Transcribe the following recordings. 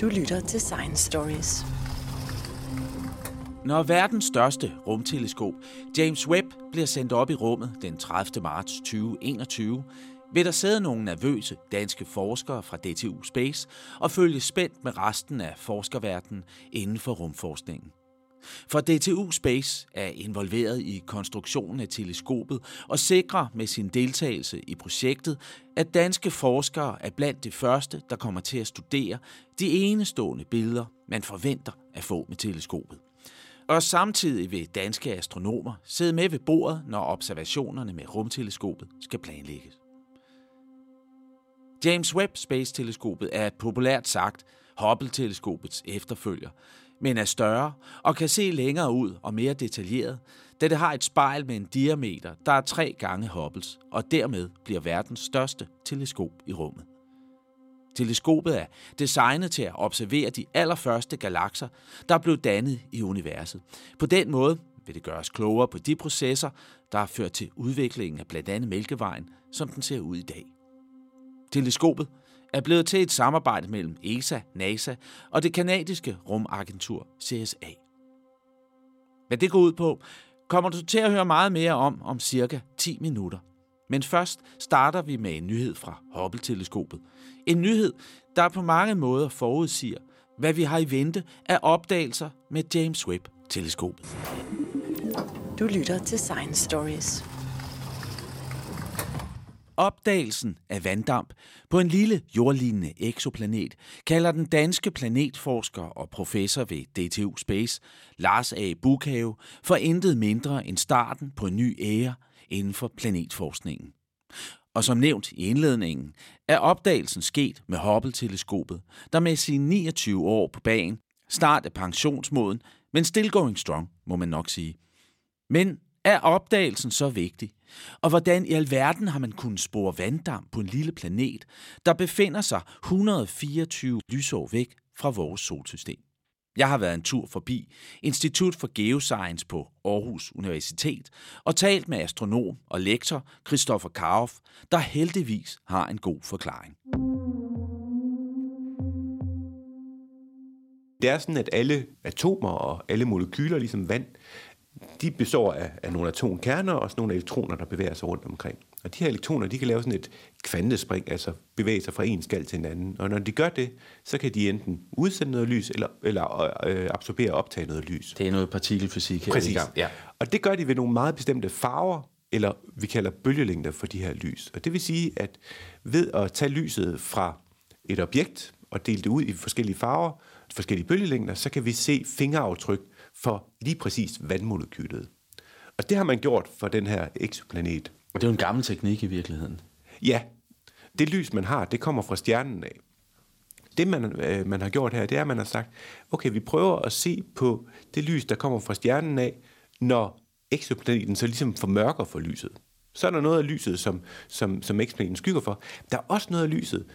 Du lytter til Science Stories. Når verdens største rumteleskop, James Webb, bliver sendt op i rummet den 30. marts 2021, vil der sidde nogle nervøse danske forskere fra DTU Space og følge spændt med resten af forskerverdenen inden for rumforskningen. For DTU Space er involveret i konstruktionen af teleskopet og sikrer med sin deltagelse i projektet, at danske forskere er blandt de første, der kommer til at studere de enestående billeder, man forventer at få med teleskopet. Og samtidig vil danske astronomer sidde med ved bordet, når observationerne med rumteleskopet skal planlægges. James Webb Space Teleskopet er populært sagt Hubble-teleskopets efterfølger, men er større og kan se længere ud og mere detaljeret, da det har et spejl med en diameter, der er tre gange Hubbles, og dermed bliver verdens største teleskop i rummet. Teleskopet er designet til at observere de allerførste galakser, der blev dannet i universet. På den måde vil det gøre os klogere på de processer, der har ført til udviklingen af blandt andet Mælkevejen, som den ser ud i dag. Teleskopet er blevet til et samarbejde mellem ESA, NASA og det kanadiske rumagentur CSA. Hvad det går ud på, kommer du til at høre meget mere om om cirka 10 minutter. Men først starter vi med en nyhed fra Hubble-teleskopet. En nyhed, der på mange måder forudsiger, hvad vi har i vente af opdagelser med James Webb-teleskopet. Du lytter til Science Stories. Opdagelsen af vanddamp på en lille jordlignende eksoplanet kalder den danske planetforsker og professor ved DTU Space, Lars A. Bukhave, for intet mindre end starten på en ny ære inden for planetforskningen. Og som nævnt i indledningen, er opdagelsen sket med Hubble-teleskopet, der med sine 29 år på bagen snart er pensionsmoden, men still going strong, må man nok sige. Men er opdagelsen så vigtig? Og hvordan i alverden har man kunnet spore vanddamp på en lille planet, der befinder sig 124 lysår væk fra vores solsystem? Jeg har været en tur forbi Institut for Geoscience på Aarhus Universitet og talt med astronom og lektor Christoffer Karoff, der heldigvis har en god forklaring. Det er sådan, at alle atomer og alle molekyler, ligesom vand, de består af, af nogle atomkerner og sådan nogle elektroner, der bevæger sig rundt omkring. Og de her elektroner, de kan lave sådan et kvantespring, altså bevæge sig fra en skal til en anden. Og når de gør det, så kan de enten udsende noget lys, eller, eller øh, absorbere og optage noget lys. Det er noget partikelfysik her Præcis. i gang. Ja. Og det gør de ved nogle meget bestemte farver, eller vi kalder bølgelængder for de her lys. Og det vil sige, at ved at tage lyset fra et objekt og dele det ud i forskellige farver, forskellige bølgelængder, så kan vi se fingeraftryk for lige præcis vandmolekylet. Og det har man gjort for den her eksoplanet. Det er jo en gammel teknik i virkeligheden. Ja, det lys, man har, det kommer fra stjernen af. Det, man, øh, man har gjort her, det er, at man har sagt, okay, vi prøver at se på det lys, der kommer fra stjernen af, når eksoplaneten så ligesom formørker for lyset. Så er der noget af lyset, som, som, som eksplaneten skygger for. Der er også noget af lyset,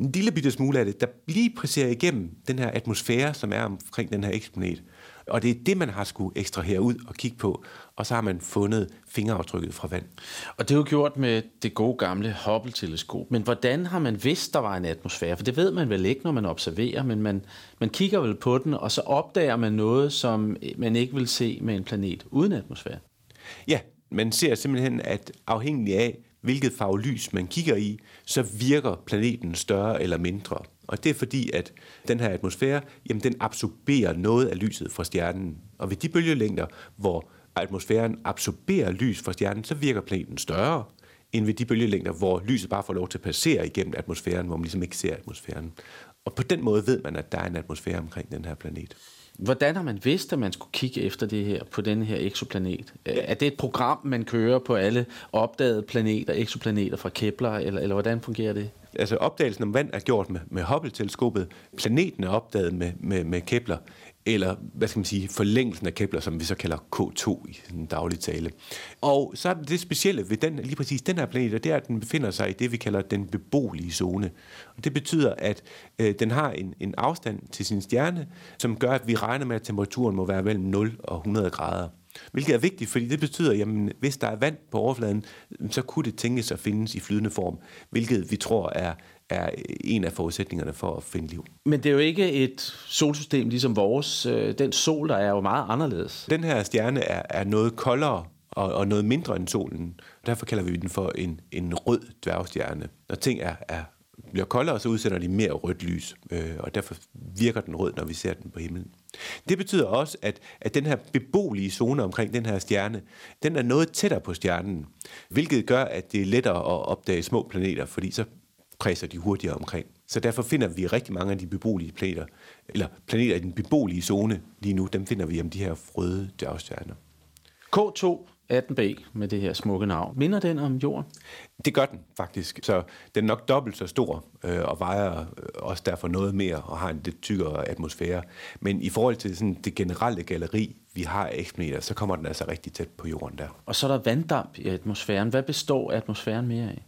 en lille bitte smule af det, der lige passerer igennem den her atmosfære, som er omkring den her eksplanet. Og det er det, man har skulle ekstrahere ud og kigge på, og så har man fundet fingeraftrykket fra vand. Og det er jo gjort med det gode gamle Hubble-teleskop. Men hvordan har man vidst, der var en atmosfære? For det ved man vel ikke, når man observerer, men man, man kigger vel på den, og så opdager man noget, som man ikke vil se med en planet uden atmosfære. Ja, man ser simpelthen, at afhængig af, hvilket farve lys man kigger i, så virker planeten større eller mindre. Og det er fordi, at den her atmosfære, jamen den absorberer noget af lyset fra stjernen. Og ved de bølgelængder, hvor atmosfæren absorberer lys fra stjernen, så virker planeten større, end ved de bølgelængder, hvor lyset bare får lov til at passere igennem atmosfæren, hvor man ligesom ikke ser atmosfæren. Og på den måde ved man, at der er en atmosfære omkring den her planet. Hvordan har man vidst, at man skulle kigge efter det her på den her eksoplanet? Er det et program, man kører på alle opdagede planeter, eksoplaneter fra Kepler, eller, eller hvordan fungerer det? Altså opdagelsen om vand er gjort med, med Hubble-teleskopet. Planeten er opdaget med, med, med Kepler, eller hvad skal man sige, forlængelsen af Kepler, som vi så kalder K2 i den daglig tale. Og så er det specielle ved den, lige præcis den her planet, det er, at den befinder sig i det, vi kalder den beboelige zone. Og det betyder, at øh, den har en, en afstand til sin stjerne, som gør, at vi regner med, at temperaturen må være mellem 0 og 100 grader. Hvilket er vigtigt, fordi det betyder, at hvis der er vand på overfladen, så kunne det tænkes at findes i flydende form, hvilket vi tror er, er en af forudsætningerne for at finde liv. Men det er jo ikke et solsystem ligesom vores. Øh, den sol, der er jo meget anderledes. Den her stjerne er, er noget koldere og, og noget mindre end solen. Derfor kalder vi den for en, en rød dværgstjerne. Når ting er, er bliver koldere, så udsender de mere rødt lys, øh, og derfor virker den rød, når vi ser den på himlen. Det betyder også, at, at den her beboelige zone omkring den her stjerne, den er noget tættere på stjernen, hvilket gør, at det er lettere at opdage små planeter, fordi så kredser de hurtigere omkring. Så derfor finder vi rigtig mange af de beboelige planeter, eller planeter i den beboelige zone lige nu, dem finder vi om de her røde dværgstjerner. K2 18b med det her smukke navn. Minder den om jorden? Det gør den faktisk. Så den er nok dobbelt så stor øh, og vejer øh, også derfor noget mere og har en lidt tykkere atmosfære. Men i forhold til sådan det generelle galleri, vi har eksplaneter, så kommer den altså rigtig tæt på jorden der. Og så er der vanddamp i atmosfæren. Hvad består atmosfæren mere af?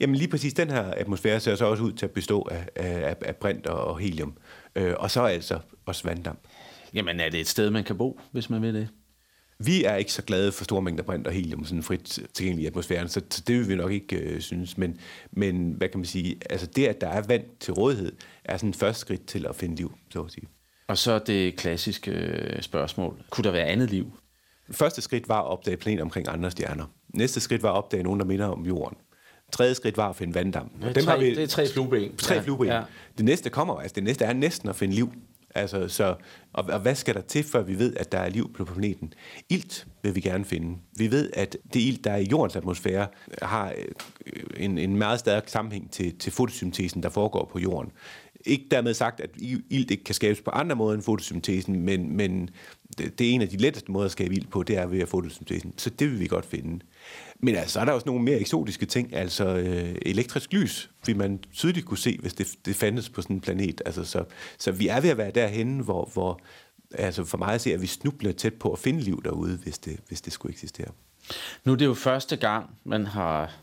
Jamen lige præcis den her atmosfære ser så også ud til at bestå af, af, af brint og helium. Øh, og så altså også vanddamp. Jamen er det et sted, man kan bo, hvis man vil det? Vi er ikke så glade for store mængder brint og helium sådan frit tilgængelig i atmosfæren, så, det vil vi nok ikke øh, synes. Men, men hvad kan man sige, altså det, at der er vand til rådighed, er sådan et første skridt til at finde liv, så at sige. Og så det klassiske øh, spørgsmål. Kunne der være andet liv? Første skridt var at opdage planeter omkring andre stjerner. Næste skridt var at opdage nogen, der minder om jorden. Tredje skridt var at finde vanddam. Det er, Dem tre, har vi, det er tre flueben. Tre ja, flueben. Ja. Det næste kommer, altså det næste er næsten at finde liv. Altså, så, og, og hvad skal der til, før vi ved, at der er liv på planeten? Ilt vil vi gerne finde. Vi ved, at det ilt, der er i jordens atmosfære, har øh, en, en meget stærk sammenhæng til, til fotosyntesen, der foregår på jorden. Ikke dermed sagt, at ilt ikke kan skabes på andre måder end fotosyntesen, men, men det, det er en af de letteste måder at skabe ilt på, det er ved at fotosyntesen. Så det vil vi godt finde. Men altså, så er der også nogle mere eksotiske ting, altså øh, elektrisk lys, vil man tydeligt kunne se, hvis det, det fandtes på sådan en planet. Altså, så, så vi er ved at være derhen, hvor, hvor altså for mig at se, at vi snubler tæt på at finde liv derude, hvis det, hvis det skulle eksistere. Nu er det jo første gang, man har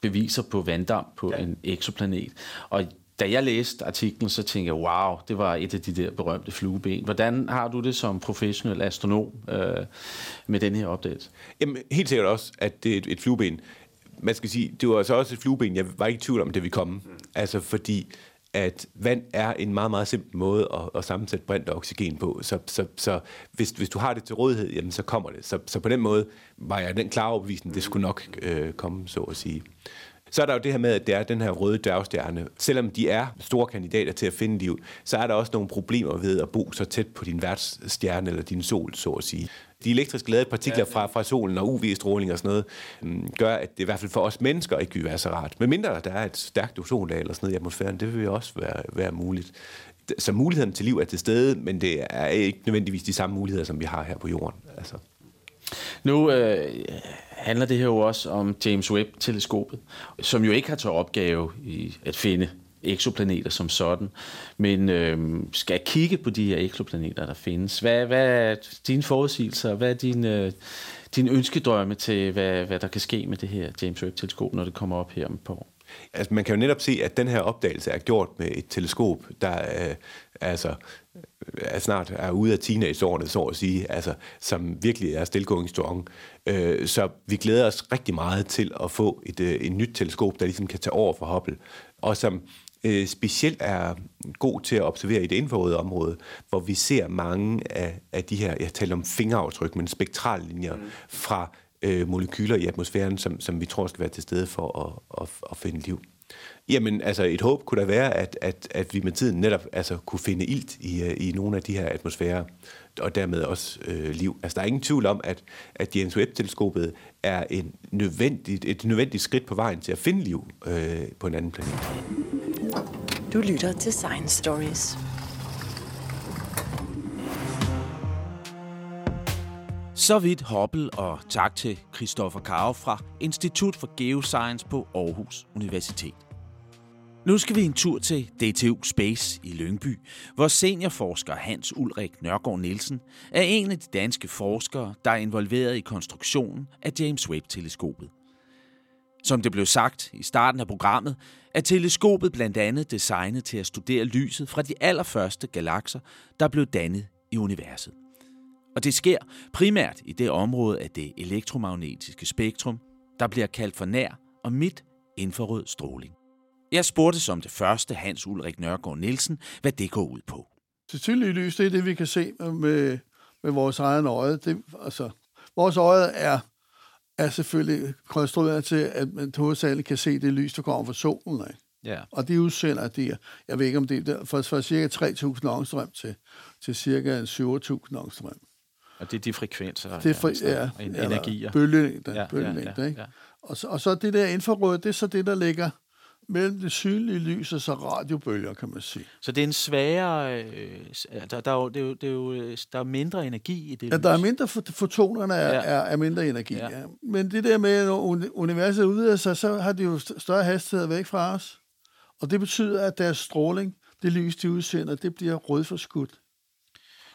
beviser på vanddamp på ja. en eksoplanet. Og da jeg læste artiklen, så tænkte jeg, wow, det var et af de der berømte flueben. Hvordan har du det som professionel astronom øh, med den her opdagelse? Jamen, helt sikkert også, at det er et, et flueben. Man skal sige, det var så også et flueben, jeg var ikke i tvivl om, det vi komme. Mm. Altså, fordi at vand er en meget, meget simpel måde at, at sammensætte brint og oxygen på. Så, så, så hvis, hvis du har det til rådighed, jamen, så kommer det. Så, så på den måde var jeg den klare overbevisning, det skulle nok øh, komme, så at sige. Så er der jo det her med, at det er den her røde dværgstjerne. Selvom de er store kandidater til at finde liv, så er der også nogle problemer ved at bo så tæt på din værtsstjerne eller din sol, så at sige. De elektrisk ladede partikler fra, fra solen og UV-stråling og sådan noget, um, gør, at det i hvert fald for os mennesker ikke vil være så rart. Men mindre der er et stærkt ozonlag eller sådan noget i atmosfæren, det vil jo også være, være muligt. Så muligheden til liv er til stede, men det er ikke nødvendigvis de samme muligheder, som vi har her på jorden. Altså. Nu øh, handler det her jo også om James Webb-teleskopet, som jo ikke har til opgave i at finde eksoplaneter som sådan, men øh, skal kigge på de her eksoplaneter, der findes. Hvad, hvad er dine forudsigelser? Hvad er dine, øh, dine ønskedrømme til, hvad, hvad der kan ske med det her James Webb-teleskop, når det kommer op her om et par år? Altså, man kan jo netop se, at den her opdagelse er gjort med et teleskop, der øh, altså, er snart er ude af teenageårene, så at sige, altså, som virkelig er still going strong. Øh, så vi glæder os rigtig meget til at få et, øh, et nyt teleskop, der ligesom kan tage over for Hubble, og som øh, specielt er god til at observere i det infrarøde område, hvor vi ser mange af, af de her, jeg taler om fingeraftryk, men spektrallinjer mm. fra øh, molekyler i atmosfæren, som, som vi tror skal være til stede for at, at, at finde liv. Jamen, altså et håb kunne da være, at, at, at vi med tiden netop altså, kunne finde ilt i, øh, i nogle af de her atmosfærer, og dermed også øh, liv. Altså, der er ingen tvivl om, at, at James Webb-teleskopet er en nødvendigt, et nødvendigt skridt på vejen til at finde liv øh, på en anden planet. Du lytter til Science Stories. Så vidt Hubble, og tak til Christoffer Karo fra Institut for Geoscience på Aarhus Universitet. Nu skal vi en tur til DTU Space i Lyngby, hvor seniorforsker Hans Ulrik Nørgaard Nielsen er en af de danske forskere, der er involveret i konstruktionen af James Webb-teleskopet. Som det blev sagt i starten af programmet, er teleskopet blandt andet designet til at studere lyset fra de allerførste galakser, der blev dannet i universet. Og det sker primært i det område af det elektromagnetiske spektrum, der bliver kaldt for nær og midt infrarød stråling. Jeg spurgte som det første Hans Ulrik Nørgaard Nielsen, hvad det går ud på. Det tydelige lys, det er det, vi kan se med, med vores egen øje. Det, altså, vores øje er, er selvfølgelig konstrueret til, at man hovedsageligt kan se det lys, der kommer fra solen. Ikke? Ja. Og de udsender de, jeg ved ikke om det er fra, fra cirka 3.000 ångstrøm til, til cirka 7.000 ångstrøm. Og det er de frekvenser Det er fri, ja, ja, eller energier. Bølgelængde, Ja, ja, ja, bølgelængde, ja, ikke? ja. Og, så, og så det der infrarøde, det er så det, der ligger mellem det synlige lys og så radiobølger, kan man sige. Så det er en svagere... Øh, der, der, er jo, det er jo, det er jo, øh, der er mindre energi i det Ja, der er mindre, fot- fotonerne er, Ja. er, er mindre energi. Ja. Ja. Men det der med, at uni- universet udvider sig, så har de jo st- større hastighed væk fra os. Og det betyder, at deres stråling, det lys, de udsender, det bliver rødforskudt.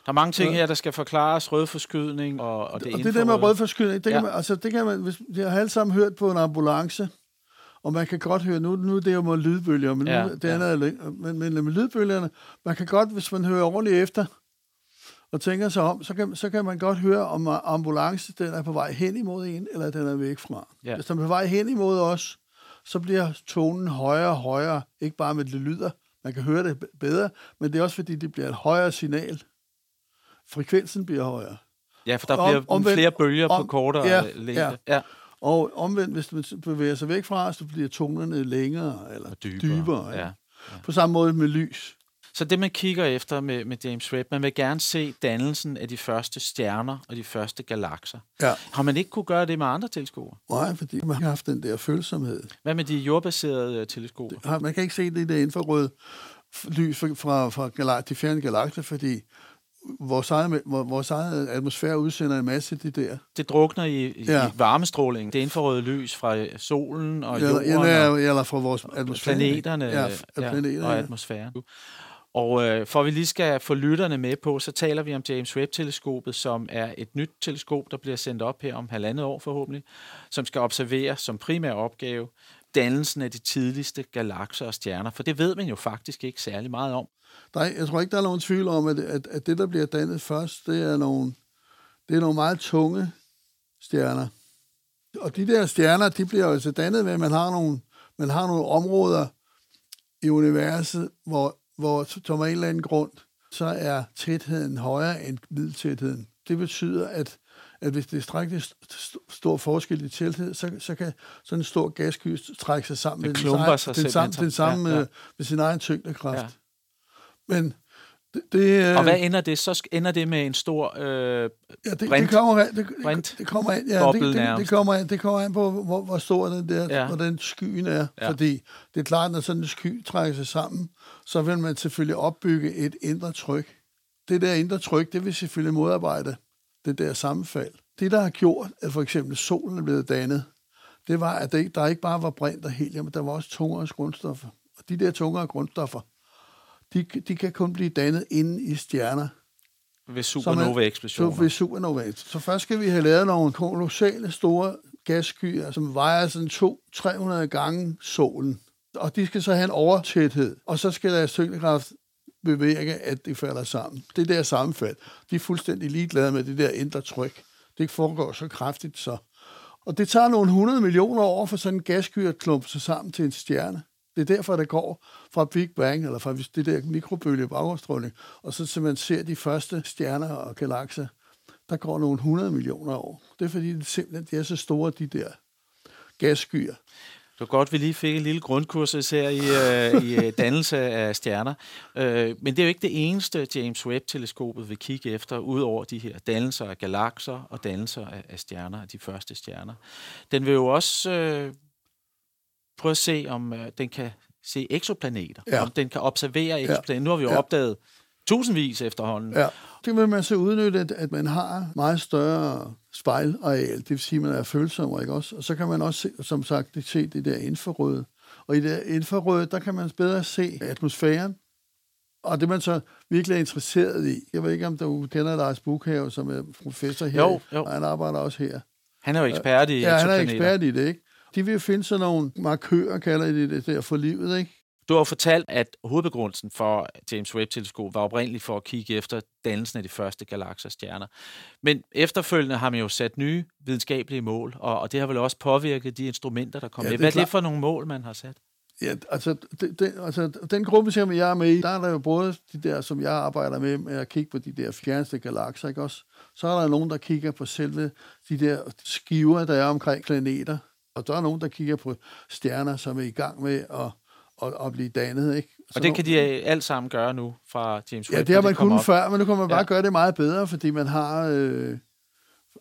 Der er mange ting her, der skal forklares. Rødforskydning og, og det og det der med rødforskydning, det, Ja. kan man, altså, det kan man, hvis, jeg har alle sammen hørt på en ambulance, og man kan godt høre, nu, nu er det jo med lydbølger, men, Ja, nu, det ja. andet er, men, men med lydbølgerne, man kan godt, hvis man hører ordentligt efter, og tænker sig om, så kan, så kan man godt høre, om ambulance den er på vej hen imod en, eller den er væk fra. Ja. Hvis den er på vej hen imod os, så bliver tonen højere og højere, ikke bare med det lyder, man kan høre det bedre, men det er også fordi, det bliver et højere signal. Frekvensen bliver højere. Ja, for der Om- bliver omvendt- flere bølger på om- kortere ja, længde. ja. ja. Og omvendt, hvis man bevæger sig væk fra os, så bliver tonerne længere eller Og dybere, dybere. ja. ja. På samme måde med lys. Så det, man kigger efter med, med James Webb, man vil gerne se dannelsen af de første stjerner og de første galakser. Ja. Har man ikke kunne gøre det med andre teleskoper? Nej, fordi man har haft den der følsomhed. Hvad med de jordbaserede øh, teleskoper? Har- Man kan ikke se det der infrarøde f- lys fra, fra, fra galak- de fjerne galakser, fordi vores egen, vores egen atmosfære udsender en masse af de der. Det drukner i, Ja. i varmestråling. Det infrarøde lys fra solen og Eller, jorden eller, og eller fra vores atmosfære. planeterne, Ja, af planeterne. og ja. atmosfæren. Og øh, for at vi lige skal få lytterne med på, så taler vi om James Webb-teleskopet, som er et nyt teleskop, der bliver sendt op her om halvandet år forhåbentlig, som skal observere som primær opgave dannelsen af de tidligste galakser og stjerner. For det ved man jo faktisk ikke særlig meget om. Nej, jeg tror ikke, der er nogen tvivl om, at, at, at det, der bliver dannet først, det er nogle, det er nogle meget tunge stjerner. Og de der stjerner, de bliver jo altså dannet ved, at man har nogle, man har nogle områder i universet, hvor, hvor som af en eller anden grund, så er tætheden højere end middeltætheden. Det betyder, at, at hvis det er strækkeligt st- stor forskel i tæthed, så, så kan sådan en stor gassky trække sig sammen Det med den, samme- sig den, samme, simpelthen den samme. Ja, ja, ja. med sin egen tyngdekraft. Ja. Men det, det, Og hvad ender det? Så ender det med en stor... Øh, ja, det, det, brint- kommer an, det, brint- det, det kommer an, ja, det, det, det, kommer an, det kommer an på, hvor, hvor stor den der, Ja. hvordan skyen er. Ja. Fordi det er klart, når sådan en sky trækker sig sammen, så vil man selvfølgelig opbygge et indre tryk. Det der indre tryk, det vil selvfølgelig modarbejde det der sammenfald. Det, der har gjort, at for eksempel solen er blevet dannet, det var, at der ikke, der ikke bare var brint og helium, men der var også tungere grundstoffer. Og de der tungere grundstoffer, de, de kan kun blive dannet inde i stjerner. ved Så supernova-eksplosioner. ved supernova. Så først skal vi have lavet nogle kolossale store gasskyer, som vejer sådan 200-300 gange solen. Og de skal så have en overtæthed, og så skal deres tyngdekraft bevirke, at det falder sammen. Det der sammenfald, de er fuldstændig ligeglade med det der indre tryk. Det foregår så kraftigt så. Og det tager nogle 100 millioner år for sådan en gasky at klumpe sig sammen til en stjerne. Det er derfor, det går fra Big Bang, eller fra det der mikrobølge baggrundsstråling, og så til man ser de første stjerner og galakser, der går nogle 100 millioner år. Det er fordi, det simpelthen de er så store, de der gasskyer. Det var godt, vi lige fik en lille grundkursus her i, øh, i øh, dannelse af stjerner. Øh, men det er jo ikke det eneste, James Webb-teleskopet vil kigge efter, udover de her dannelser af galakser og dannelser af, af stjerner, af de første stjerner. Den vil jo også øh, prøve at se, om øh, den kan se eksoplaneter, Ja. om den kan observere eksoplaneter. Nu har vi jo Ja. opdaget tusindvis efterhånden. Ja. Det vil man så udnytte, at- at man har meget større spejlareal, det vil sige, at man er følsom, ikke også? Og så kan man også, se, som sagt, se det der infrarøde. Og i det infrarøde, der kan man bedre se atmosfæren, og det man så virkelig er interesseret i. Jeg ved ikke, om du kender Lars Bukhave, som er professor her, Jo, jo. og han arbejder også her. Han er jo ekspert i Ja, han er ekspert i det, ikke? De vil finde sådan nogle markører, kalder de det der, for livet, ikke? Du har fortalt, at hovedbegrundelsen for James Webb-teleskop var oprindeligt for at kigge efter dannelsen af de første galakser og stjerner. Men efterfølgende har man jo sat nye videnskabelige mål, og, og det har vel også påvirket de instrumenter, der kommer Ja, med. Hvad er det for nogle mål, man har sat? Ja, altså, det, det, altså den gruppe, som jeg er med i, der er der jo både de der, som jeg arbejder med, med at kigge på de der fjerneste galakser, ikke også? Så er der nogen, der kigger på selve de der skiver, der er omkring planeter. Og der er nogen, der kigger på stjerner, som er i gang med at, at, at blive dannet, ikke? Så Og det kan de alt sammen gøre nu fra James Webb. Ja, det har man kunnet før, men nu kan man bare Ja. gøre det meget bedre, fordi man har... Øh,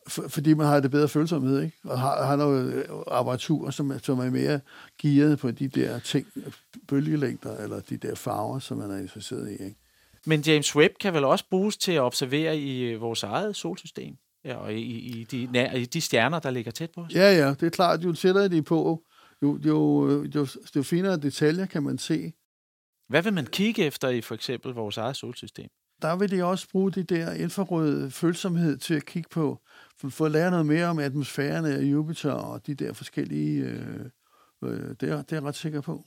for, fordi man har det bedre følsomhed, ikke? Og har, har noget øh, apparatur, som, som er mere gearet på de der ting, bølgelængder, eller de der farver, som man er interesseret i, ikke? Men James Webb kan vel også bruges til at observere i øh, vores eget solsystem? Ja, og i, i, de, i de stjerner, der ligger tæt på os? Ja, ja, det er klart, jo tættere de er på, jo, jo, jo, jo finere detaljer kan man se. Hvad vil man kigge efter i for eksempel vores eget solsystem? Der vil de også bruge de der infrarøde følsomhed til at kigge på, for, for at lære noget mere om atmosfæren af Jupiter og de der forskellige... Øh, øh, det, er, det er jeg ret sikker på.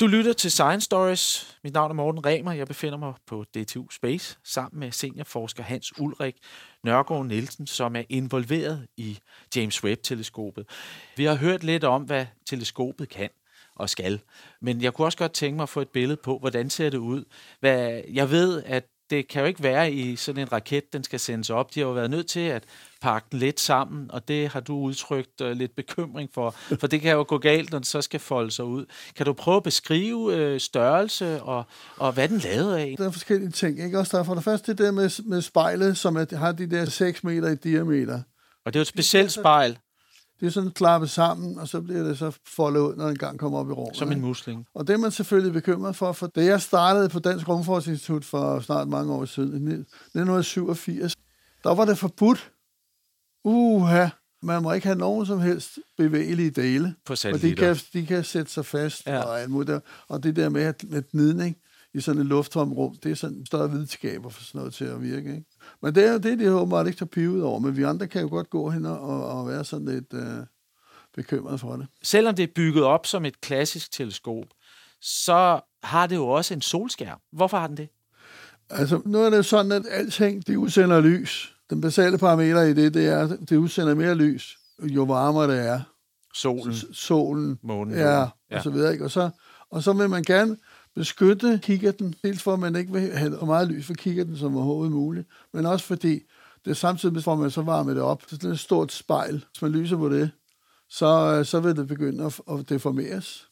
Du lytter til Science Stories. Mit navn er Morten Remer. Jeg befinder mig på DTU Space sammen med seniorforsker Hans Ulrik Nørgaard Nielsen, som er involveret i James Webb-teleskopet. Vi har hørt lidt om, hvad teleskopet kan og skal. Men jeg kunne også godt tænke mig at få et billede på, hvordan ser det ud. Hvad, jeg ved, at det kan jo ikke være i sådan en raket, den skal sendes op. De har jo været nødt til at pakke den lidt sammen, og det har du udtrykt uh, lidt bekymring for, for det kan jo gå galt, når den så skal folde sig ud. Kan du prøve at beskrive uh, størrelse og, og hvad den lavede af? Der er forskellige ting, ikke? Også der er for det første det der med, med spejlet, som er, har de der 6 meter i diameter. Og det er jo et specielt spejl, Det er sådan klappet sammen, og så bliver det så foldet ud, når den gang kommer op i rummet. som en ikke? musling. Og det er man selvfølgelig bekymret for, for da jeg startede på Dansk Rumforskningsinstitut for snart mange år siden, i 1987, der var det forbudt. Uha, man må ikke have nogen som helst bevægelige dele. På Og de kan, de kan sætte sig fast Ja. og alt muligt. Og det der med, at, med gnidning i sådan et lufttom rum, det er sådan større videnskaber for sådan noget til at virke. Ikke? Men det er jo det, de åbenbart ikke tager pivet over. Men vi andre kan jo godt gå hen og, og være sådan lidt øh, bekymret for det. Selvom det er bygget op som et klassisk teleskop, så har det jo også en solskærm. Hvorfor har den det? Altså, nu er det sådan, at alting, det udsender lys. Den basale parameter i det, det er, at det udsender mere lys, jo varmere det er. Solen, S- Solen, månen, ja, ja. og så videre. Ikke? Og, så, og så vil man gerne beskytte kikkerten, dels for, at man ikke vil have så meget lys for kikkerten som overhovedet muligt, men også fordi det samtidig med, at man så varmer det op. Så det er et stort spejl. Hvis man lyser på det, så, øh, så vil det begynde at, at deformeres.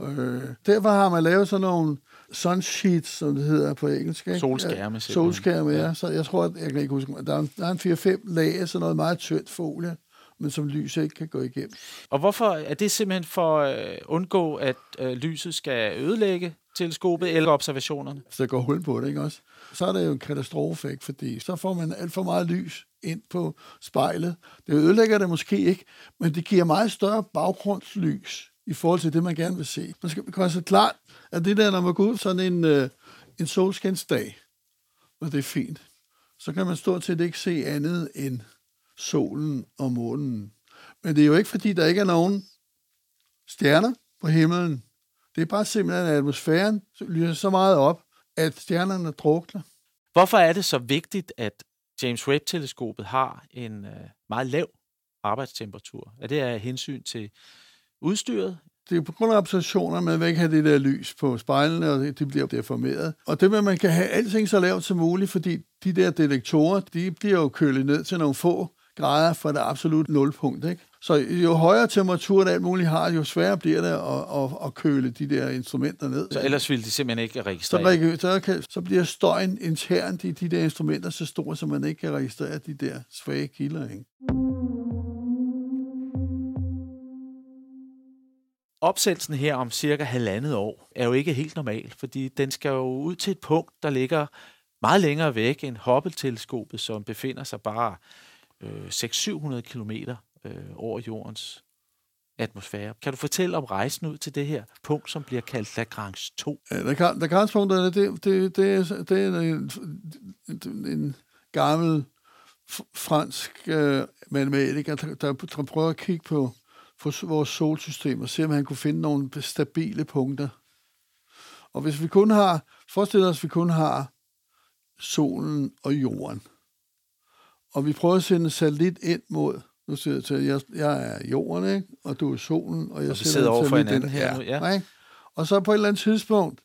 Øh, derfor har man lavet sådan nogle sunsheets, som det hedder på engelsk. Ikke? Solskærme, Ja. Solskærme, Ja. ja. Så jeg tror, at, jeg kan ikke huske, der er, der er en 4-5 lag af sådan noget meget tyndt folie, men som lys ikke kan gå igennem. Og hvorfor er det simpelthen for at undgå, at øh, lyset skal ødelægge teleskopet eller observationerne? Så der går hul på det, ikke også? Så er det jo en katastrofe, ikke? Fordi så får man alt for meget lys ind på spejlet. Det ødelægger det måske ikke, men det giver meget større baggrundslys i forhold til det, man gerne vil se. Man skal gøre sig klart, at det der, når man går ud sådan en, øh, en solskinsdag, og det er fint, så kan man stort set ikke se andet end solen og månen. Men det er jo ikke, fordi der ikke er nogen stjerner på himlen. Det er bare simpelthen, at atmosfæren lyser så meget op, at stjernerne drukner. Hvorfor er det så vigtigt, at James Webb-teleskopet har en øh, meget lav arbejdstemperatur? Er det af hensyn til udstyret? Det er på grund af observationer, man vil ikke have det der lys på spejlene, og det, de bliver deformeret. Og det at man kan have alting så lavt som muligt, fordi de der detektorer, de bliver jo kølet ned til nogle få grader fra det absolut nulpunkt. Ikke? Så jo højere temperatur det alt muligt har, jo sværere bliver det at, at, at køle de der instrumenter ned. Så ellers ville de simpelthen ikke så, registrere. reg- så, kan, så bliver støjen internt i de der instrumenter så stor, så man ikke kan registrere de der svage kilder. Ikke? Opsendelsen her om cirka halvandet år er jo ikke helt normal, fordi den skal jo ud til et punkt, der ligger meget længere væk end Hubble-teleskopet, som befinder sig bare øh, 600-700 km øh, over jordens atmosfære. Kan du fortælle om rejsen ud til det her punkt, som bliver kaldt Lagrange 2? Lagrange-punkterne, det, det, det, det, er- det en, en, en gammel fransk øh, matematiker, der, der prøver at kigge på, på vores solsystem og se, om han kunne finde nogle stabile punkter. Og hvis vi kun har, forestil os, at vi kun har solen og jorden, og vi prøver at sende en satellit ind mod, nu siger jeg til, jeg, jeg er jorden, ikke? og du er solen, og jeg Og sidder over for hinanden ind. her nu, ja. Ikke? Og så på et eller andet tidspunkt,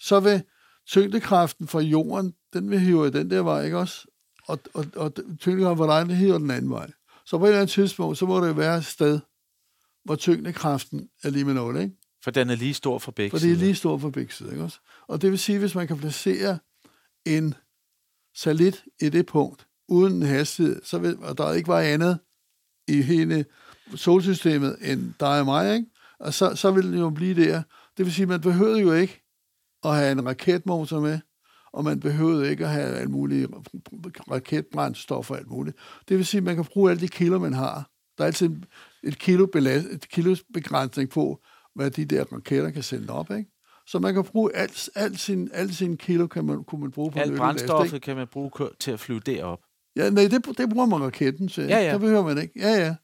så vil tyngdekraften fra jorden, den vil hive den der vej, ikke også? Og, og, og tyngdekraften fra dig, den hiver den anden vej. Så på et eller andet tidspunkt, så må det være et sted, hvor tyngdekraften er lige med 0, ikke? For den er lige stor for begge For det er lige stort for begge sider, ikke også? Og det vil sige, hvis man kan placere en satellit i det punkt, uden en hastighed, så vil, og der ikke var andet i hele solsystemet end dig og mig, ikke? Og så, så vil det jo blive der. Det vil sige, man behøvede jo ikke at have en raketmotor med, og man behøvede ikke at have alt muligt raketbrændstof og alt muligt. Det vil sige, at man kan bruge alle de kilo, man har. Der er altid et kilo, belast, et kilos begrænsning på, hvad de der raketter kan sende op, ikke? Så man kan bruge alt, alt sin, alt sin kilo, kan man, kunne man bruge på Alt brændstoffet kan man bruge til at flyve derop. Ja, nej, det, det bruger man raketten til. Ja, ja. Det behøver man ikke. Ja, ja.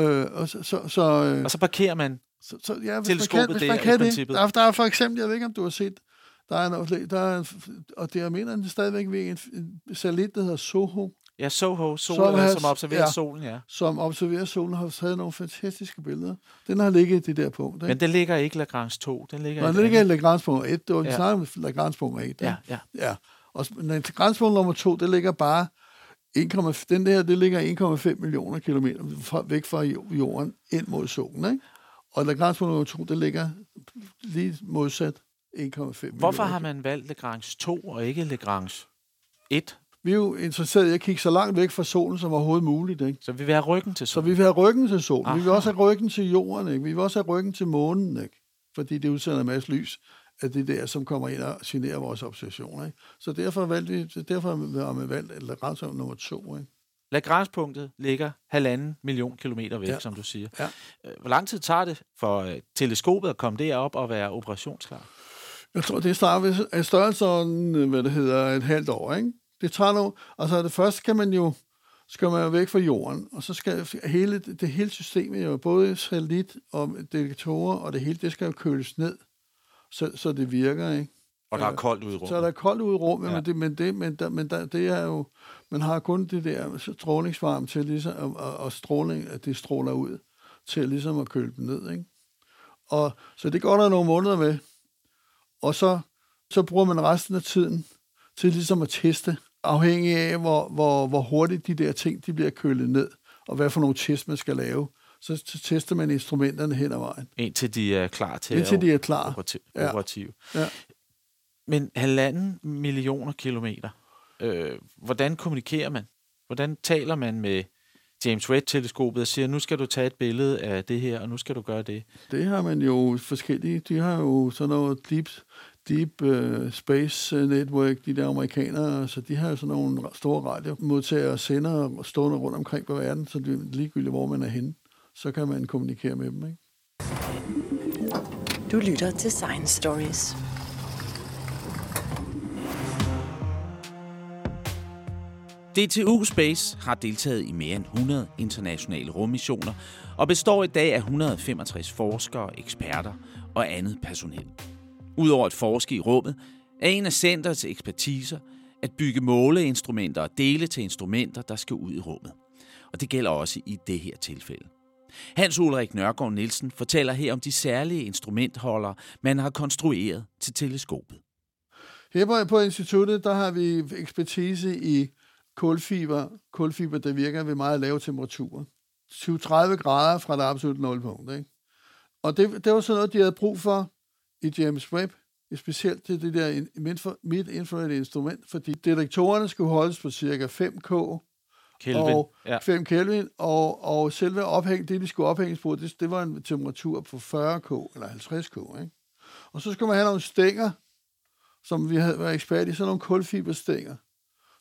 Øh, og så, så, så, øh, Og så parkerer man. så, så ja, hvis teleskopet man kan, hvis der man i kan det. princippet. Der, er- der er for eksempel, jeg ved ikke, om du har set, der er, en, der er en, og det jeg mener, det er stadigvæk ved en, en satellit, der hedder Soho, Ja, Soho, sol, Som har- som observerer ja. solen, ja. som observerer solen, har taget nogle fantastiske billeder. Den har ligget i det der punkt. Ikke? Men den ligger ikke Lagrange 2. Den ligger i den ligger i. Lagrange punkt 1. Det var, vi Ja. snakkede om Lagrange punkt 1. ikke? Ja, ja. Ja, og Lagrange punkt nummer 2, det ligger bare 1, den der, det ligger 1,5 millioner kilometer fra, væk fra jo- jorden ind mod solen, ikke? Og Lagrange punkt nummer 2, det ligger lige modsat 1,5 millioner. Hvorfor har man valgt Lagrange 2 og ikke Lagrange 1? Vi er jo interesseret i at kigge så langt væk fra solen som overhovedet muligt, ikke? Så vi vil have ryggen til Så solen. vi vil have ryggen til solen. Aha. Vi vil også have ryggen til jorden, ikke? Vi vil også have ryggen til månen, ikke? Fordi det udsender en masse lys af det der, som kommer ind og generer vores observationer, ikke? Så derfor valgte vi, derfor har vi valgt Lagrange nummer to, ikke? Lagrange-punktet ligger halvanden million kilometer væk, Ja. som du siger. Ja. Øh, Hvor lang tid tager det for øh, teleskopet at komme derop og være operationsklar? Jeg tror, det starter ved størrelsen, hvad det hedder, et halvt år, ikke? Nu, altså det første kan man jo, skal man jo væk fra jorden, og så skal hele, det hele systemet jo, både satellit og detektorer, og det hele, det skal jo køles ned, så, så det virker, ikke? Og der er koldt ude i rummet. Så er der koldt ude i rummet. Ja. men, det, men, det, men, der, men der, det er jo, man har kun det der strålingsvarme til ligesom, og, og, og stråling, at det stråler ud, til ligesom at køle dem ned, ikke? Og, så det går der nogle måneder med. Og så, så bruger man resten af tiden til ligesom at teste, afhængig af, hvor, hvor, hvor hurtigt de der ting de bliver kølet ned, og hvad for nogle test, man skal lave. Så tester man instrumenterne hen ad vejen, Indtil de er klar til indtil at de er klar. operativ, Ja. Ja. Men halvanden millioner kilometer. Øh, hvordan kommunikerer man? Hvordan taler man med James Webb-teleskopet og siger, nu skal du tage et billede af det her, og nu skal du gøre det? Det har man jo forskellige. De har jo sådan noget deep, deep uh, space network, de der amerikanere, så de har jo sådan nogle store radiomodtagere og sender stående rundt omkring på verden, så det er ligegyldigt, hvor man er henne, så kan man kommunikere med dem. Ikke? Du lytter til Science Stories. DTU Space har deltaget i mere end 100 internationale rummissioner og består i dag af 165 forskere, eksperter og andet personel. Udover at forske i rummet, er en af centrets ekspertiser at bygge måleinstrumenter og dele til instrumenter, der skal ud i rummet. Og det gælder også i det her tilfælde. Hans Ulrik Nørgaard Nielsen fortæller her om de særlige instrumentholdere, man har konstrueret til teleskopet. Her på, på instituttet, der har vi ekspertise i kulfiber. Kulfiber, der virker ved meget lave temperaturer. 20-30 grader fra det absolut nulpunkt. Ikke? Og det, det var sådan noget, de havde brug for i James Webb, specielt til det der midt-infrared instrument, fordi detektorerne skulle holdes på cirka 5K, Kelvin. og ja. 5 Kelvin, og, og selve ophæng, det, de skulle ophænges på, det, det var en temperatur på 40K, eller 50K, ikke? Og så skulle man have nogle stænger, som vi havde været ekspert i, sådan nogle kulfiberstænger,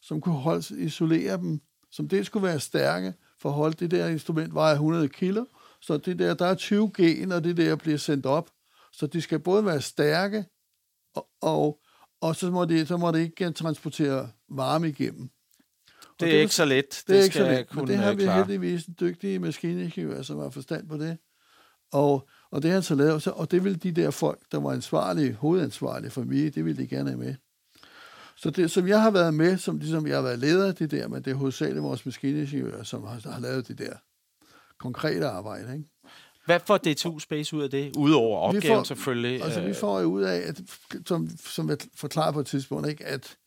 som kunne holde, isolere dem, som det skulle være stærke, for at holde det der instrument vejer 100 kilo, så det der, der er 20 G, når det der bliver sendt op, så de skal både være stærke, og, og, og så, må det, så må det ikke transportere varme igennem. Det Det er det- ikke så let. Det, Det er ikke skal så let, men det har øh, vi klare. heldigvis en dygtige maskiningeniører, som har forstand på det. Og, og det har han så lavet, så- og det vil de der folk, der var ansvarlige, hovedansvarlige for mig, det vil de gerne have med. Så det, som jeg har været med, som ligesom jeg har været leder af det der, men det er hovedsageligt vores maskiningeniører, som har, har lavet det der konkrete arbejde. Ikke? Hvad får DTU Space ud af det? Udover opgaven får- selvfølgelig. Altså, vi øh, får jo ud af, at, som, som jeg forklarede på et tidspunkt, ikke, at,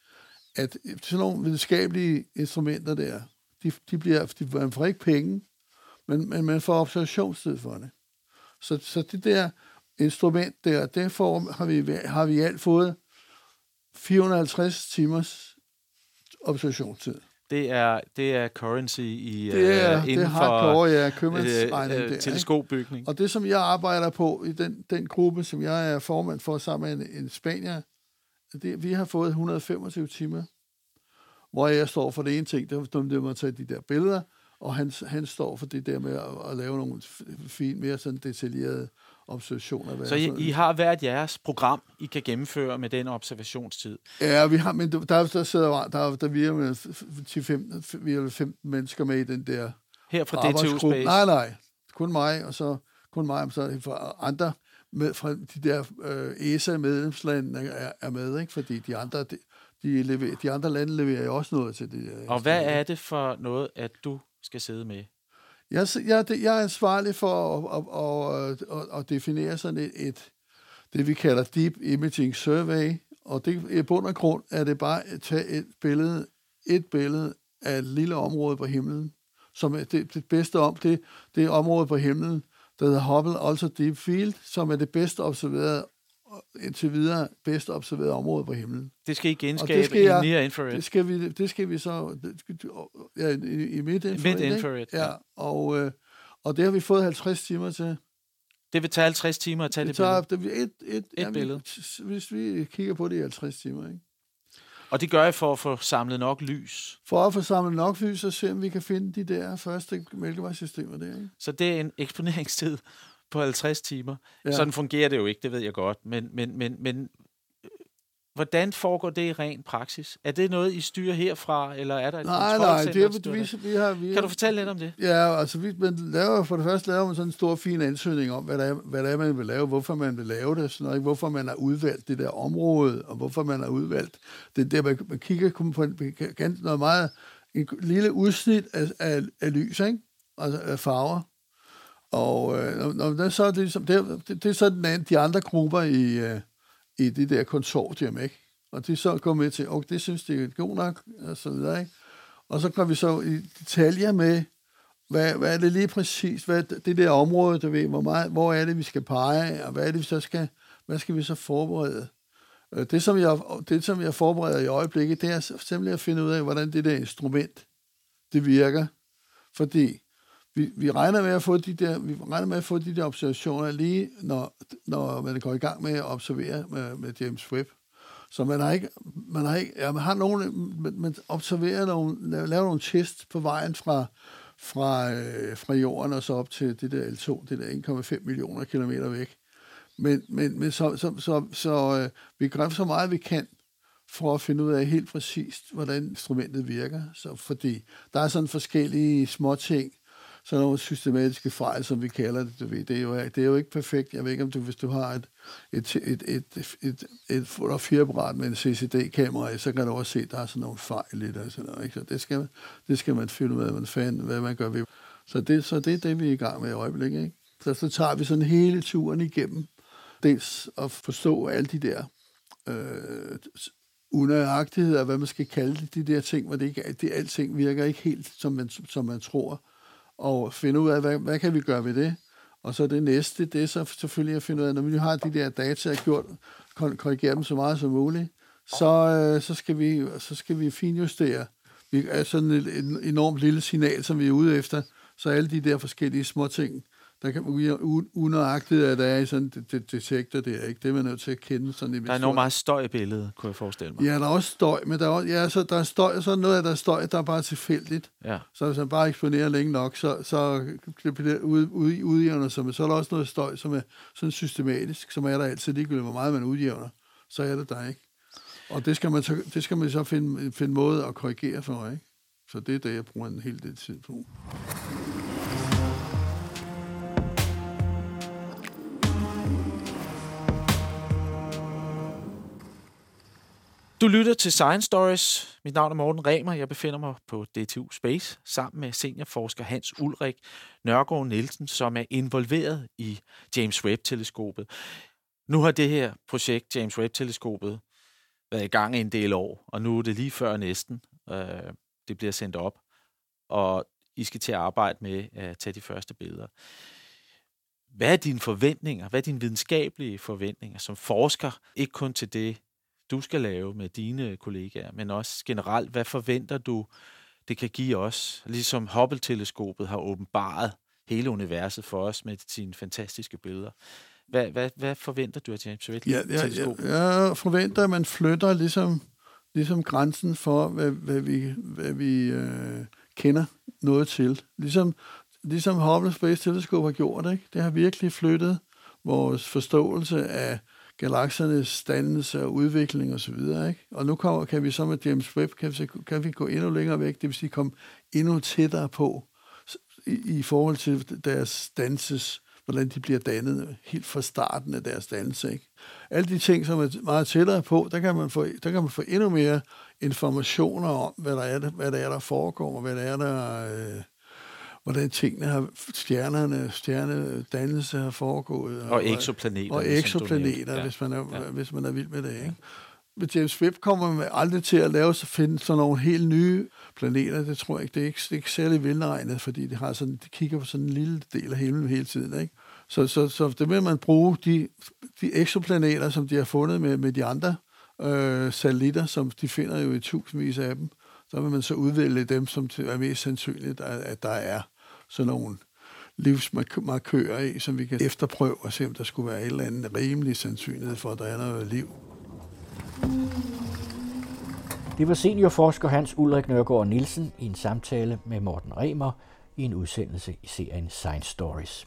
at sådan nogle videnskabelige instrumenter der, de, de bliver, de, man får ikke penge, men, men man får observationstid for det. Så, så det der instrument der, det får, har, vi, har vi i alt fået 450 timers observationstid. Det er, det er currency i, Det er, øh, det er inden for ja, øh, købmandsregning øh, ikke? teleskopbygning. Og det, som jeg arbejder på i den, den gruppe, som jeg er formand for sammen med en, en spanier, det, vi har fået 125 timer, hvor jeg står for det ene ting, det er det med at tage de der billeder, og han, han står for det der med at, at lave nogle f- fine, mere sådan detaljerede observationer. Så I, I har hvert jeres program, I kan gennemføre med den observationstid. Ja, vi har, men der, der sidder, der, der vi er med 10-15, vi er 15 mennesker med i den der Her fra DTU. Space. Nej, nej. Kun mig, og så kun mig, og så fra andre med, fra de der øh, ESA-medlemslande er, er med, ikke? fordi de andre, de, de, leverer, de andre lande leverer jo også noget til det. der Og hvad er det for noget, at du skal sidde med? Jeg, jeg, det- jeg er ansvarlig for at, at, at, at, at definere sådan et, et, det, vi kalder Deep Imaging Survey, og det, i bund og grund er det bare at tage et billede, et billede af et lille område på himlen, som er det, det bedste om, det, det er område på himlen, der hedder Hubble Ultra Deep Field, som er det bedste observerede, indtil videre bedst observerede område på himlen. Det skal I Og genskabe det skal i jeg- near infrared. Det skal vi, det skal vi så det skal, ja, i, i midt infrared. ikke? Mid-infrared, ja. Ja, og, øh, og det har vi fået 50 timer til. Det vil tage 50 timer at tage det, Det tager billede. det, et, et, Et billede. Hvis vi kigger på det i 50 timer, ikke? Og det gør jeg for at få samlet nok lys. For at få samlet nok lys, og se om vi kan finde de der første mælkevejssystemer der, ikke? Så det er en eksponeringstid på 50 timer. Ja. Sådan fungerer det jo ikke, det ved jeg godt. Men, men, men, men øh, hvordan foregår det i ren praksis? Er det noget, I styrer herfra, eller er der et Nej, nej, det der er, vi, vi har... Vi Kan du fortælle lidt om det? Ja, altså vi, man laver, for det første laver man sådan en stor, fin ansøgning om, hvad det, er, hvad det er, man vil lave, hvorfor man vil lave det, sådan noget, ikke? hvorfor man har udvalgt det der område, og hvorfor man har udvalgt det der, man, man kigger kun på en, ganske noget meget, en lille udsnit af, af, af lys, ikke? Altså af farver. Og øh, når, når det, så er det, ligesom, det, det, det er sådan, de andre grupper i, øh, i det der konsortium, ikke? Og de så går med til, og det synes de er god nok, og så videre, ikke? Og så går vi så i detaljer med, hvad, hvad er det lige præcis, hvad det der område, du ved, hvor, meget, hvor er det, vi skal pege, og hvad er det, vi så skal, hvad skal vi så forberede? Øh, det som, jeg, det, som jeg forbereder i øjeblikket, det er simpelthen at finde ud af, hvordan det der instrument, det virker. Fordi vi, vi regner med at få de der, vi regner med at få de der observationer lige, når, når man går i gang med at observere med, med James Webb. Så man har ikke, man har ikke, ja, man har nogle, man, man observerer nogle, laver laver nogle test på vejen fra, fra, øh, fra jorden og så op til det der L2, det der 1,5 millioner kilometer væk. Men, men, men så, så, så, så øh, vi gør så meget, vi kan for at finde ud af helt præcist, hvordan instrumentet virker. Så, fordi der er sådan forskellige små ting, sådan nogle systematiske fejl, som vi kalder det. Du ved. Det, er jo, det er jo ikke perfekt. Jeg ved ikke, om du, hvis du har et, et, et, et, et, et, et fotografiapparat med en CCD-kamera, så kan du også se, at der er sådan nogle fejl i det. Og sådan noget, ikke? Så det skal, man- det skal man finde ud af, hvad, fanden, hvad man gør ved. Så det, så det er det, vi er i gang med i øjeblikket. Ikke? Så, så tager vi sådan hele turen igennem. Dels at forstå alle de der øh, unøjagtigheder, hvad man skal kalde det, de der ting, hvor det ikke, det, alting virker ikke helt, som man, som man tror, og finde ud af, hvad, hvad kan vi gøre ved det? Og så det næste, det er så selvfølgelig at finde ud af, når vi nu har de der data gjort, korrigere dem så meget som muligt, så, øh, så, skal, vi, så skal vi finjustere. Vi er sådan et, et enormt lille signal, som vi er ude efter, så alle de der forskellige små ting, der kan unøjagtigt, at der er i sådan en de- de- detektor der, ikke? Det er man nødt til at kende sådan i Der er enormt meget støj i billedet, kunne jeg forestille mig. Ja, der er også støj, men der er, også, ja, så der er støj, så er noget af der er støj, der er bare tilfældigt. Ja. Så hvis man bare eksponerer længe nok, så, så bliver det ude, ude, udjævner sig. Men så er der også noget støj, som er sådan systematisk, som er der altid ligegyldigt, hvor meget man udjævner. Så er det der ikke. Og det skal man så, det skal man så finde, finde måde at korrigere for, ikke? Så det er det, jeg bruger en hel del tid på. Du lytter til Science Stories. Mit navn er Morten Remer. Jeg befinder mig på DTU Space sammen med seniorforsker Hans Ulrik Nørgaard Nielsen, som er involveret i James Webb-teleskopet. Nu har det her projekt, James Webb-teleskopet, været i gang i en del år, og nu er det lige før næsten, øh, det bliver sendt op, og I skal til at arbejde med at tage de første billeder. Hvad er dine forventninger? Hvad er dine videnskabelige forventninger som forsker? Ikke kun til det, du skal lave med dine kollegaer, men også generelt, hvad forventer du, det kan give os? Ligesom Hubble-teleskopet har åbenbaret hele universet for os med sine fantastiske billeder. Hvad, hvad, hvad forventer du af James Webb-teleskopet? Ja, ja, jeg forventer, at man flytter ligesom, ligesom grænsen for, hvad, hvad vi, hvad vi øh, kender noget til. Ligesom, ligesom Hubble Space Telescope har gjort. Ikke? Det har virkelig flyttet vores forståelse af galaksernes dannelse og udvikling osv. Og, ikke? og nu kommer, kan vi så med James Webb, kan vi, kan vi gå endnu længere væk, det vil sige komme endnu tættere på i, i forhold til deres danses, hvordan de bliver dannet helt fra starten af deres dannelse. Ikke? Alle de ting, som er meget tættere på, der kan man få, der kan man få endnu mere informationer om, hvad der er, hvad der, er, der foregår, og hvad der er, der... Øh, hvordan tingene har, stjernerne, stjernedannelse har foregået. Og, og eksoplaneter. Og eksoplaneter, ja. hvis, man er, ja. hvis man er vild med det. Ikke? Men James Webb kommer man aldrig til at lave så finde sådan nogle helt nye planeter. Det tror jeg ikke. Det er ikke, det er ikke særlig velregnet, fordi det har sådan, de kigger på sådan en lille del af himlen hele tiden. Ikke? Så, så, så det vil man bruge de, de eksoplaneter, som de har fundet med, med de andre øh, satellitter, som de finder jo i tusindvis af dem, så vil man så udvælge dem, som er mest sandsynligt, at der er sådan nogle livsmarkører i, som vi kan efterprøve og se, om der skulle være et eller andet rimelig sandsynlighed for, at der er noget liv. Det var seniorforsker Hans Ulrik Nørgaard Nielsen i en samtale med Morten Remer i en udsendelse i serien Science Stories.